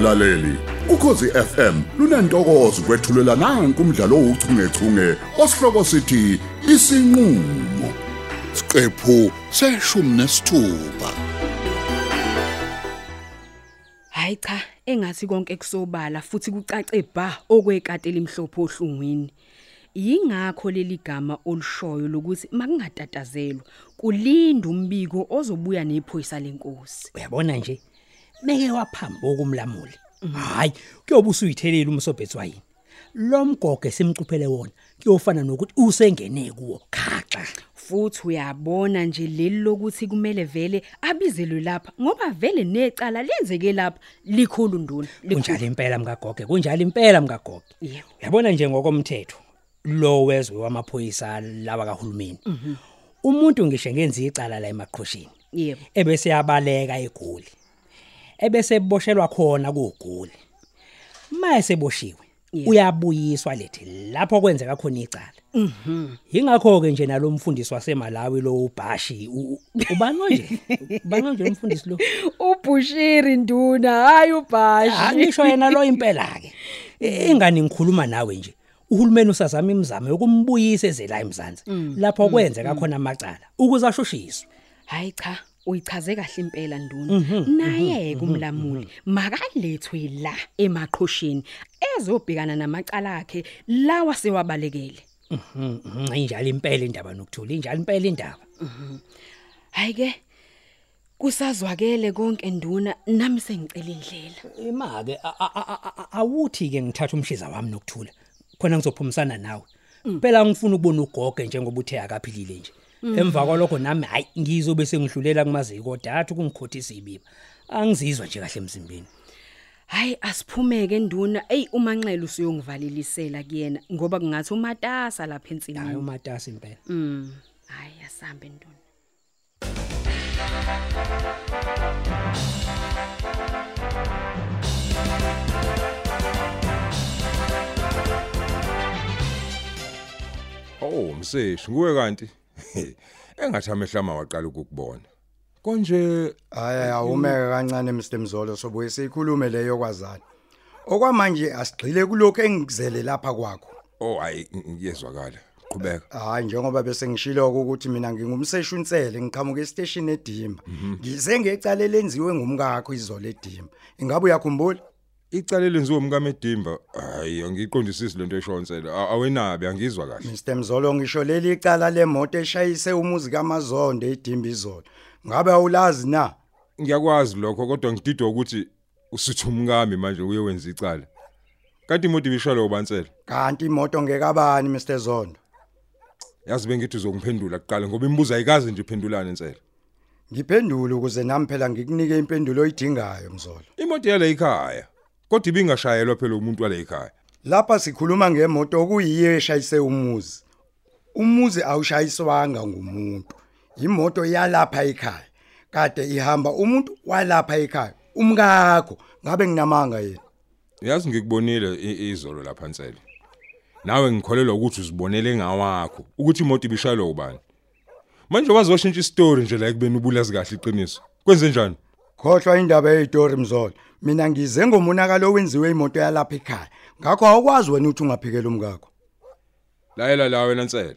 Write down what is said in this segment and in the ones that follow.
mlaleli ukhosi FM lunantokozo kwethulela nanku umdlalo ouchungechunge osihloko sithi isinqulo siqephu seshumi nesithupha Hayi cha, engathi konke kusobala futhi kucace bha okwekatela imhlopho ohlungwini. Yingakho leli gama olushoyo lokuthi makungatatazelwa kulinda umbiko ozobuya nephoyisa lenkosi. uyabona nje meke waphambi okumlamuli hayi kuyobe usuyithelile umsobhethi wayini? Lo mgogo simcuphele wona kuyofana nokuthi usengene kuwo khaxa. Futhi uyabona nje leli lokuthi kumele vele abizelwe lapha ngoba vele necala lenzeke lapha likhulu nduna. kunjalo impela mkagogo kunjalo impela mkagogo. Yebo. uyabona nje ngokomthetho lo wezwe wamaphoyisa lawa kahulumeni. Umuntu ngisho ngenza icala la emaqhosheni Yebo. ebese yabaleka egoli. Ebese eboshelwa khona kugoli mase boshiwe uyabuyiswa lethi lapho kwenzeka khona icala. Mhm. Ingakho ke nje nalomfundisi waseMalawi lo ubhashi u- u- ubani nje ubani nje umfundisi lo? Ubushiri nduna hayi ubhashi. angisho yena lo impela ke ingani ngikhuluma nawe nje uhulumeni usazama imizamo yokumbuyisa ezela emzansi lapho kwenzeka khona amacala ukuze ashushiswe Hayi cha, uyichaze kahle impela nduna. Naye kumlamuli makalethwe la emaqhosheni ezobhekana namacala akhe lawa sewabalekele. Mhm, injalo impela indaba nokuthula injalo impela indaba Hayi ke kusazwakele konke nduna nami sengicela indlela. imake awuthi ke ngithatha umshiza wami nokuthula khona ngizophumisana nawe phela ngifuna ukubona ugogo njengoba uthe akaphilile nje emva kwalokho nami hayi ngizobe sengidlulela kumaziko dathi kungikhothisa ibiba angizizwa nje kahle emzimbeni Hayi asiphumeke nduna. Ey umanxele usiyongivalilisela kuyena ngoba kungathi umatasa lapha hayi ensinini. umatasi impela Mm. Hayi asambe nduna. Oh mseshi nguwe kanti engathi amehlama waqala ukukubona konje Hayi awumeke kancane Mr Mzolo sobuye sikhulume leyo kwazana. Okwamanje asigxile kulokho engikuzele lapha kwakho. oh hayi ngiyezwakala qhubeka Hayi njengoba bese ngishilo ukuthi mina ngingumseshi unsele ngiqhamuka estation eDimba. Ngize ngecala lenziwe ngumkakho izolo eDimba. Ingabe uyakhumbula? Icala lenziwe umkamedimba hayi angiqondisisi lento eshonsela A- awenabi angizwa kahle Mr Mzolo ngisho leli icala lemoto eshayise umuzi kaMazondo eDimba izolo. Ngabe awulazi na? ngiyakwazi lokho kodwa ngididwa ukuthi usithi umkami manje uye wenza icala kanti imoto ibishalo ubansela Kanti imoto ngekabani Mr Zondo? yazi bengithi uzongiphendula kuqala ngoba imibuzo ayikazi nje iphendulane nsela Ngiphendule ukuze nami phela ngikunike impendulo oyidingayo Mzolo. imoto yala ekhaya kodwa ibingashayelwa phela umuntu wala ekhaya Lapha sikhuluma ngemoto okuyiyo eshayise umuzi. Umuzi awushayiswanga ngumuntu. Imoto yalapha ekhaya. Kade ihamba umuntu walapha ekhaya. Umkakho ngabe nginamanga yena. yazi ngikubonile i- izolo lapha nsele nawe ngikholelwa ukuthi uzibonele ngawakho ukuthi imoto ibishalo ubani manje wazi washintsha istory nje la ekubeni ubulazi kahle iqiniso kwenze njani Khohlwa indaba yezitori mzolo. Mina ngize ngomonakalo owenziwe imoto yalapha ekhaya. Ngakho awukwazi wena ukuthi ungaphikela umkakho. layela la wena nsele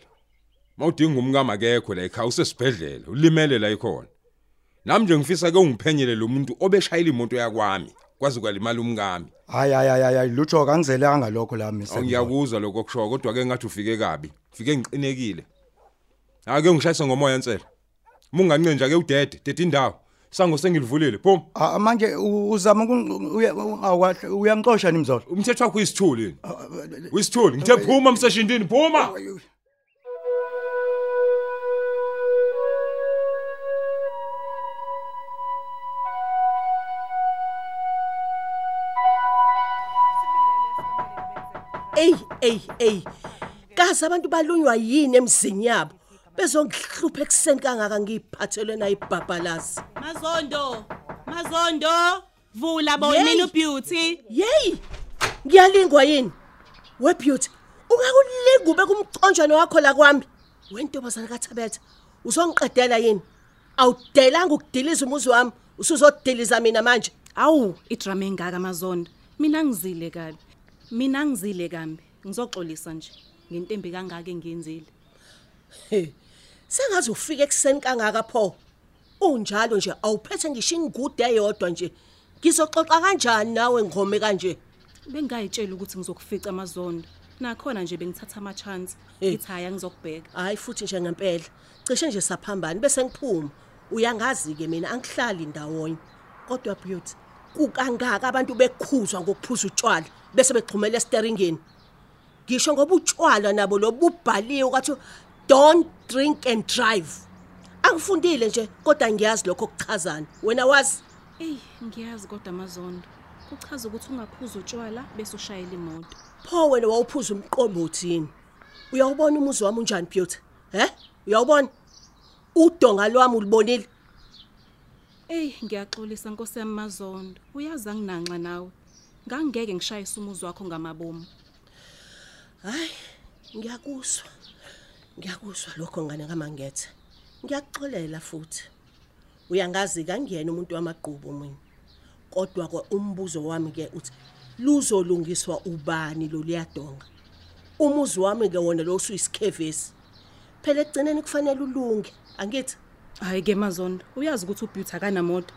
mawudinga umkama akekho la ekhaya usesibhedlela ulimele la ikhona nami nje ngifisa ke ungiphenyele lo muntu obeshayila imoto yakwami kwazi kwalimala umkami Hayi hayi hayi lutho kangizelanga ngalokho la. Mzolo. ngiyakuzwa lokho okusho kodwa ke ngathi ufike kabi ufike ngiqinekile ake ngishayise ngomoya nsele mungancenja ke udede dede indawo sango sengilivulile phum Ah, manje u- uzama uku- uya- awahle uyangixosha ni mzolo. umthetho wakho uyisithuli yini uyisithuli ngithe phuma mseshindini phuma Ey ey ey. Kazi abantu balunywa yini emzini yabo? Bezongihlupha ekseni kangaka ngiphathelwe na ibhabhalazi. Mazondo, Mazondo, vula bo Yey! mina ubeauty. Yey! Ngiyalingwa yini? We beauty, ungakulinga ube kumconjwana wakho la kwami. Wentombazana kaThabetha, uzongiqedela yini? Awudelanga ukudiliza umuzi wami, usuzodiliza mina manje. Awu, idrama engaka amazondo. Mina ngizile kabi. Mina ngizile kambi. Ngizoxolisa nje ngentembi kangaka engiyenzile. He. Sengaze ufike ekseni kangaka pho. Unjalo nje awuphethe ngisho ingude eyodwa nje. Ngizoxoxa kanjani nawe ngome kanje? Bengayitshela ukuthi ngizokufica amazondo. Nakhona nje bengithatha ama chance. Eh. Ngithi haya ngizokubheka. Hayi futhi nje ngempela. Cishe nje saphambana bese ngiphuma. Uyangazi ke mina angihlali ndawonye. Kodwa beauty kukangaka abantu bekhuzwa ngokuphuza utshwala bese bexhumela esteringeni. Ngisho ngoba utshwala nabo lobubhaliwe kwathi don't drink and drive. Angifundile nje kodwa ngiyazi lokho kuchazana. Wena wazi Ey, ngiyazi kodwa amazondo. Kuchaza ukuthi ungaphuza utshwala bese ushayela imoto. pho wena wawuphuza umqombothi yini? Uyawubona umuzi wami unjani beauty? He? Uyawubona? Udonga lwami ulibonile? Ey, ngiyaxolisa Nkosi yami Mazondo. Uyazi anginanxa nawe. Ngangeke ngishayise umuzi wakho ngamabomu. Hayi, ngiyakuzwa. Ngiyakuzwa lokho ngane kaMangethe. Ngiyakuxolela futhi. Uyangazi kangiyena umuntu wamagqubu mina. Kodwa ke umbuzo wami ke uthi luzolungiswa ubani lo liyadonga. Umuzi wami ke wona lo usuyisikhevesi. Phela ekugcineni kufanele ulunge, angithi? Hayi ke Mazondo, uyazi ukuthi uBeauty akanamoto.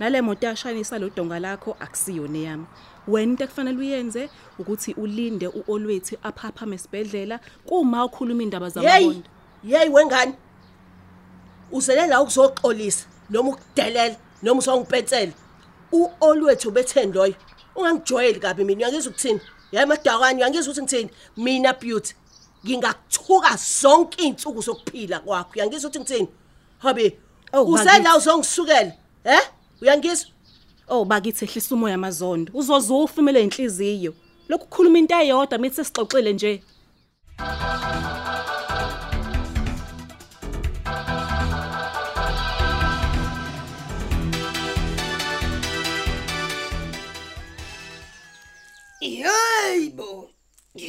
Nale moto yashayisa lo donga lakho akusiyona yami. Wena into ekufanele uyenze ukuthi ulinde uOlwethi aphaphame esibedlela kuma ukhuluma indaba Hey, zamabondo. hey wengane. Uzele la ukuzoxolisa noma ukudelela noma uzongipetsela. uolwethu betheni loyo ungangijwayeli kabi mina uyangizwa ukuthini yayi madakani uyangizwa ukuthi ngithini mina beauty ngingakuthuka zonke izinsuku zokuphila kwakho uyangizwa ukuthi ngithini habe Oh, usela uzongisukela he uyangizwa Oh bakithi ehlisa umoya amazondo. Uzozufa imele inhliziyo. Lokhu khuluma into eyodwa mithi sesixoxile nje.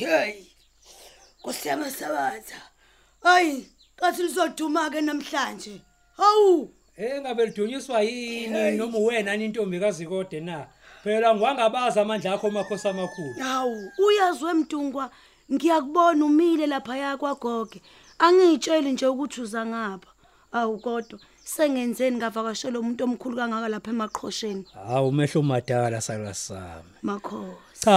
Hey. Kusiyama sabatha. Hayi, kathi lizoduma ke namhlanje. Hawu. engabe lidunyiswa yini noma wena intombi kode na phela ngiwangabaza amandla akho makhosi amakhulu Hawu, uyazwe mdungwa. Ngiyakubona umile lapha yakwagoge. Angitsheli nje ukuthi uza ngapha. Awu kodwa sengenzeni ngavakashela umuntu omkhulu kangaka lapha emaqhosheni. hawu umehlo madala salasami Makhosi. Cha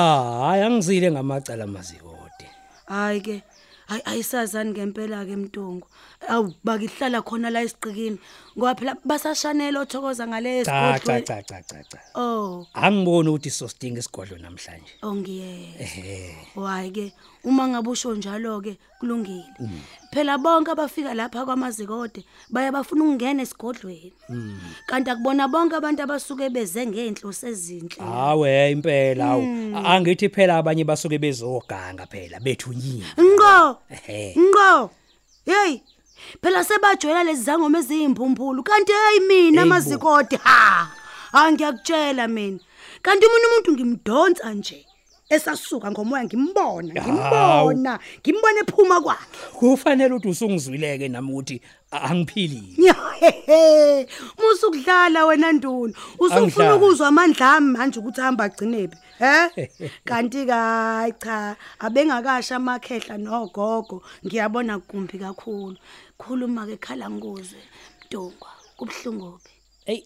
hayi angizile ngamacala mazikode Hayi ke. Hayi ayisazani ngempela ke mntungu. Awu bakihlala khona la esiqikini. Ngoba phela basashanela othokoza ngale cha cha esigodlweni. cha cha cha cha Oh, angiboni ukuthi sosidinga isigodlo namhlanje ongiyeza. ehe Hayi ke uma ngabusho njalo ke kulungile. Phela bonke abafika lapha kwamazikode baya bafuna ukungena esigodlweni. Kanti akubona bonke abantu abasuke beze ngenhloso ezinhle. hawe impela hawu angithi phela abanye basuke bezoganga phela bethunyini Ngo! ehe Ngo! Hey! Phela sebajwayela lezi zangoma eziyimphumpulu kanti hey mina Hey, bo. amazikode ha. Angiyakutshela mina. Kanti umuntu umuntu ngimdonsa nje. Esasuka ngomoya ngimbona, ngimbona, ngimbona ephuma kwakhe. kufanele ukuthi usungizwileke nami ukuthi a- angiphilile Nyahehe, musukudlala wena nduna. Usufuna Angidlali. ukuzwa amandla ami manje ukuthi hamba agcinephi, he? Kanti hayi cha, abengakasha amakhehla nogogo, ngiyabona kumbi kakhulu. Khuluma ke khala ngozwe, Mdongwa, kubhlungu phi? hey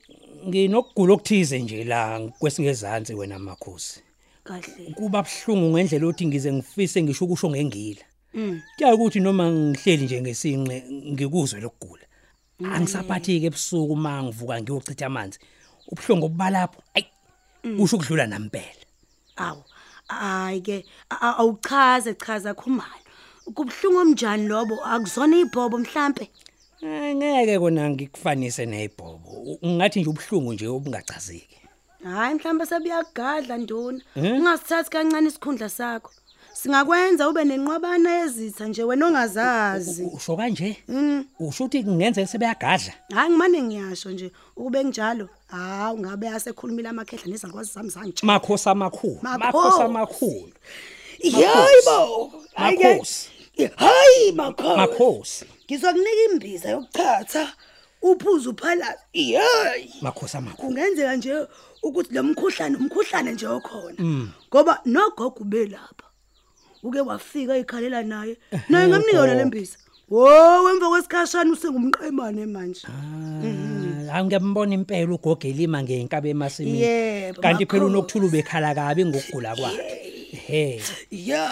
nginokugula okuthize nje la kwesingezansi wena makhosi Kahle. kuba buhlungu ngendlela othi ngize ngifise ngisho ukusho ngengila Mm. kuya ukuthi noma ngihleli nje ngesinqe ngikuzwe lokugula angisaphathike ebusuku mangivuka ngiyochitha amanzi ubuhlungu obubalapho ayi kusho ukudlula nampela Awu. Hayi ke awuchaze chaza khumalo. Kubhlungu omnjani lobo? Akuzona ibhobo mhlambe? Eh, ngeke kona ngikufanise nezibhobo ungathi nje ubuhlungu nje obungachazeki Hayi mhlawumbe sebuyagadla nduna. Ungasithathi kancane isikhundla sakho. Singakwenza ube nenqwabana yezitha nje wena ongazazi. usho kanje Mm. usho ukuthi kungenzeka sebeyagadla Hayi ngimane ngiyasho nje ukube njalo. Hawu ngabe yasekhulumile amakhehla nezalukwazi zami zanje. makhosi amakhulu Makhosi. makhosi amakhulu Hayibo. makhosi Hayi makhosi. makhosi Ngizokunika imbiza yokuchatha uphuza uphalaza yeyi makhosi amakhulu. Kungenzeka nje ukuthi lo mkhuhlane umkhuhlane nje okhona. Ngoba nogogo ubelapha uke wafika ikhalela naye. Naye ngamnika yona lempisa wo emva kwesikhashana usengumqemane manje. Hayi ngiyambona impela ugogelima ngenkabe emasimini. Kanti phela unokuthula ubekhala kabi ngokugula kwakhe. He ya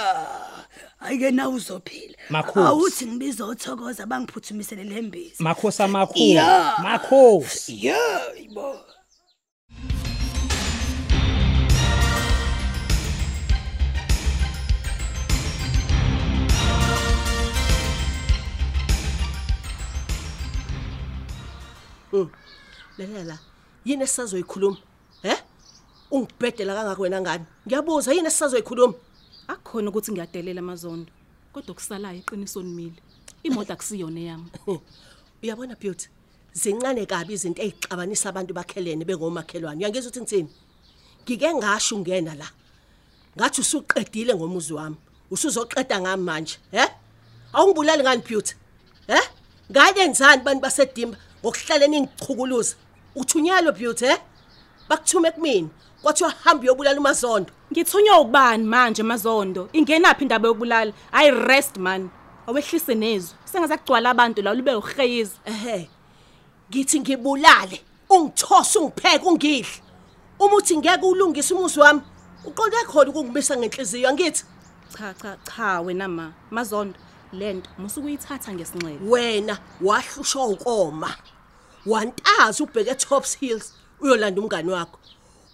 ayike na uzophila. Makhosi. awuthi ngibiza uthokoza bangiphuthumisele lembisa makhosi amakhulu. Ya. makhosi. Yeyibo lalela la yini esisazoyikhuluma? He ungibhedela kangaka wena ngani? Ngiyabuza yini esisazoyikhuluma? Akukhona ukuthi ngiyadelela amazondo kodwa kusalayo iqiniso nimile imoto akusiyona eyami. Uyabona beauty? Zincane kabi izinto ezixabanisa abantu bakhelene bengomakhelwane. Uyangizwa ukuthi ngitsini ngike ngasho ungena la. Ngathi usuqedile ngomuzi wami. Usuzoqeda ngami manje he? Awungibulali ngani beauty? He? Ngane nzani bantu basedimba ngokuhlala ningichukuluza uthunyelwe beauty he? Bakuthume kumina kwathiwa hamba uyobulala umazondo ngithunywa ubani manje mazondo ingenaphi indaba yokubulala hayi rest man. Awehlise nezwi. Sengazakugcwala abantu la lube uheyiza ehe. Ngithi ngibulale. Ungithosa ungipheke ungidle. Uma uthi ngeke ulungise umuzi wami uqonde khona ukungibisa ngenhliziyo angithi? Cha cha cha wena ma. Mazondo lento musukuyithatha ngesinxele wena wahlushwa ukoma. Wantaza ubheke eTops Hills uyolanda umngani wakho.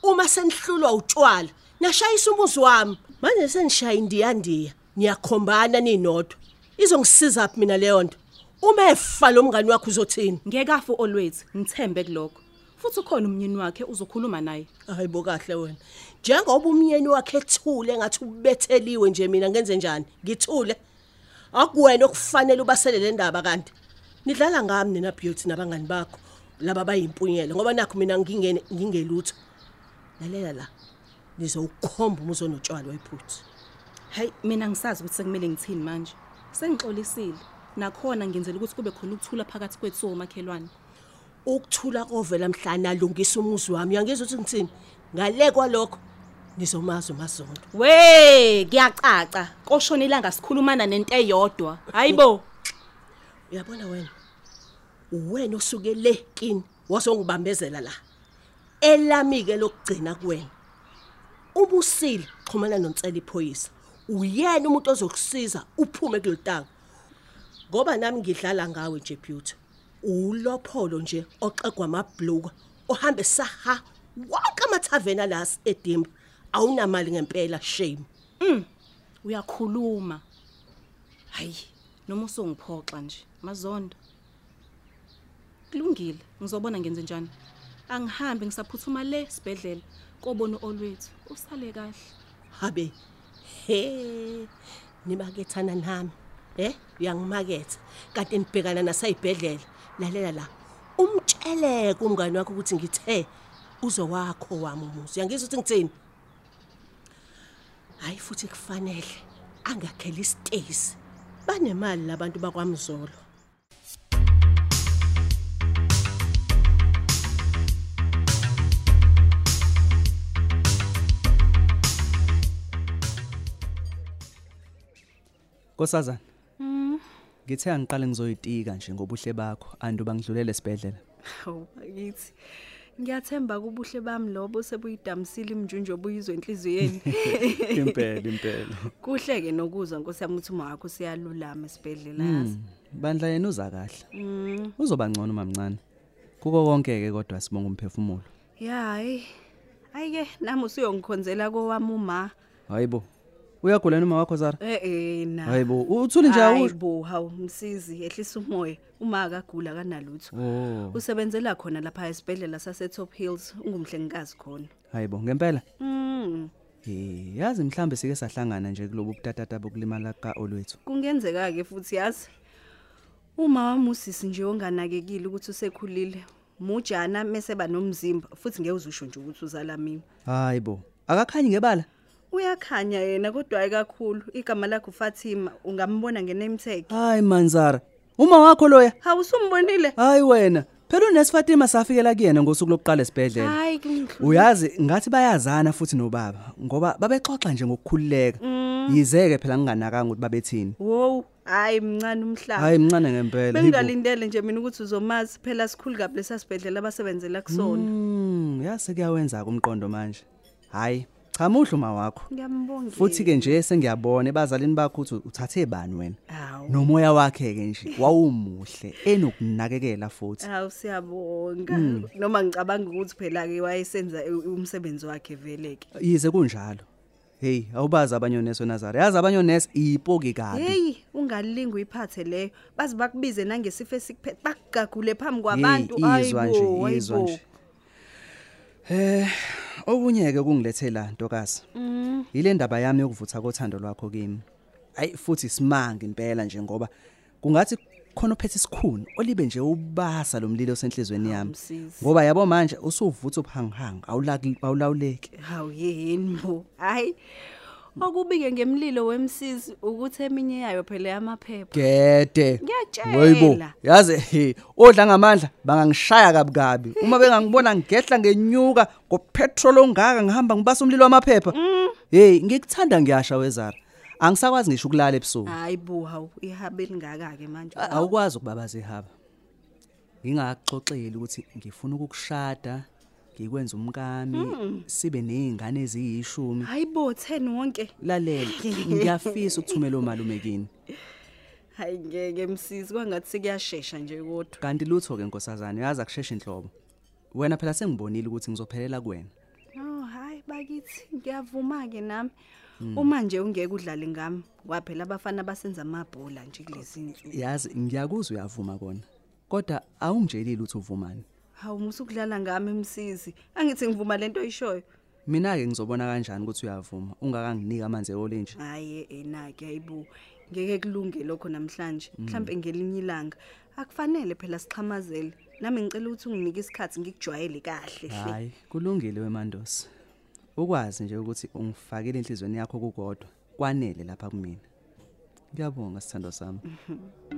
Uma senihlulwa utshwala nashayisa umuzi wami. Manje senishaya indiya ndiya. Niyakhombana ninodwa. Izongisiza phi mina leyo nto uma efa lo mngani wakho uzothini? Ngekafu olwethu ngithembe kuloko futhi ukhona umnyeni wakhe uzokhuluma naye. Hayibo kahle wena. Njengoba umyeni wakhe ethule ngathi ubetheliwe nje mina ngenze njani? Ngithule? Akuwena okufanele ubasele le ndaba kanti. Nidlala ngami nina beauty nabangani bakho laba bayimpunyelo ngoba nakho mina ngingene ngingelutho. Lalela la. Nizowukhomba umuzo onotshwala wephuthi hayi mina ngisazi ukuthi sekumele ngithini manje. Sengixolisile. Nakhona ngenzela ukuthi kube khona ukuthula phakathi kwethu somakhelwane ukuthula kovela mhlana alungisa umuzi wami. Uyangizwa ukuthi ngithini? Ngale kwalokho nizomazi umazondo we kuyacaca. Koshona ilanga sikhulumana nento eyodwa. Hayibo. Uyabona wena? Uwena osuke le kini wasongibambezela la. Elamike lokugcina kuwena. Ubusile xhumana nonsela iphoyisa. Uyena umuntu ozokusiza uphume kulotaka ngoba nami ngidlala ngawe nje beauty. Ulopholo nje oxegwa amabhluka ohambe saha wonke amathavena las edimba. Awunamali ngempela shame. Uyakhuluma. Hayi noma usongiphoxa nje mazondo. Kulungile ngizobona ngenze njani angihambi ngisaphuthuma le sibedlela kobona olwethu. Usale kahle. Habe. He nimakethana nami. Eh uyangimaketha. Kanti nibhekana nasayibhedlela. Lalela la. Umtsheleke umngani wakho ukuthi ngithe uzowakho wami umuzi. Uyangizwa ukuthi ngithini? Hayi futhi kufanele. Angakhela isitezi. Banemali labantu bakwamzolo. Nkosazana. Ngithe angiqale ngizoyitika nje ngobuhle bakho andu bangidlulele esibhedlela. Hawu akithi. Ngiyathemba kubuhle bami lobo sebuyidamisile imjunjo obuyizwe enhliziyweni. Impela impela. Kuhle ke nokuzwa Nkosi yami ukuthi uma wakho siyalulama esibhedlela yazi. Bandla yena uza kahle. Uzoba ngcono mamncane. Kuko konke ke kodwa sibonga umphefumulo. Ya hayi. Ayike nami usuyongikhonzela kowami uma. Hayibo. Uyagula noma wakho Zara? Eh eh na. Hayibo, uthule nje awusho. Hayibo, hawu msizi ehlisa umoya uma akagula kanalutho. Oh, Usebenzela khona lapha esibhedlela sase Top Hills ungumhlengikazi khona. hayibo ngempela. Mm. Eh, yazi mhlambe sike sahlangana nje kulobu butatata bokulimala ka olwethu. Kungenzeka ke futhi yazi. Uma wami usisi nje onganakekile ukuthi usekhulile. Mujana meseba nomzimba futhi ngeke uzusho nje ukuthi uzala mina. Hayibo. Akakhanyi ngebala? Uyakhanya yena kodwa hayi kakhulu. Igama lakho Fatima ungambona ngename tag. Hayi manzara. Uma wakho loya? Hawu usumbonile? Hayi wena. phela unesi Fatima safikela kuyena ngosuku lokuqala esibhedlela hayi kungihlupha uyazi ngathi bayazana futhi nobaba ngoba babexoxa nje ngokukhululeka yizeke phela nginganakanga ukuthi babethini wow hayi mncane umhlaba hayi mncane ngempela hibo. bengingalindele nje mina ukuthi uzomazi phela sikhulu kabi lesasibhedlela abasebenzela kusona Mm, yase kuyawenza kumqondo manje. Hayi, cha muhle uma wakho. ngiyambongela Futhi ke nje sengiyabona ebazalini bakho ukuthi uthathe bani wena. Hawu. Nomoya wakhe ke nje wawumuhle enokunakekela futhi. hawu siyabonga noma ngicabanga ukuthi phela ke wayesenza u- umsebenzi wakhe veleke Yize kunjalo. Hey, awubazi abanyonesi weNazare. Yazi abanyonesi ipoki kabi. hey ungalingi uyiphathe leyo bazi bakubize nangesifo esikuphethe bakugagule phambi kwabantu Hey, izwa nje, Hayibo, izwa hayibo. nje. Eh, okunye ke kungilethela ntokazi. Mm. Ile ndaba yami yokuvutha kothando lwakho kimi. Hayi futhi simanga impela nje ngoba kungathi khona ophethe isikhuni olibe nje ubasa lomlilo osenhlizweni yami. Ngoba yabo manje usuvutha uphangihanga awulawuleki. hawu yini bo hayi okubike ngemlilo wemsizi ukuthi eminye yayo phela yamaphepha Gede. Ngiyatshela. Woyibo, yazi he, odla ngamandla bangangishaya kabi kabi. Uma bengangibona ngehla ngenyuka ngopetrol ongaka ngihamba ngibasa umlilo wamaphepha. Hey, ngikuthanda ngiyasha wezara. Angisakwazi ngisho ukulala ebusuku. hayi bo hawu ihabe lingaka ke manje A- Awukwazi ukubabaza ihaba. Ngingaxoxeli ukuthi ngifuna ukukushada, ngikwenza umkami, sibe nezingane eziyishumi. hayi bo 10 wonke Lalela, ngiyafisa ukuthumela umalume kini. hayi ngeke msizi kwangathi sekuyashesha nje kodwa Kanti lutho ke nkosazana, yazi akusheshe inhlobo. Wena phela sengibonile ukuthi ngizophelela kuwena. oh hayi bakithi ngiyavuma ke nami uma nje ungeke udlale ngami waphela abafana basenza amabhola nje kulezi insuku Yazi ngiyakuzwa uyavuma kona. Kodwa awungitshelile ukuthi uvumani. Hawu musukudlala ngami msizi. Angithi ngivuma lento oyishoyo. Mina ke ngizobona kanjani ukuthi uyavuma? Ungakanginika amanzi eolenje. hayi enake hayibo. Ngeke kulunge lokho namhlanje. Mhlambe ngelinye ilanga. Akufanele phela sixhamazele. Nami ngicela ukuthi unginike isikhathi ngikujwayele kahle hle. Hayi, kulungile wemandosi. Ukwazi nje ukuthi ungifakile enhlizweni yakho kukodwa kwanele lapha kumina. Ngiyabonga sithando sami.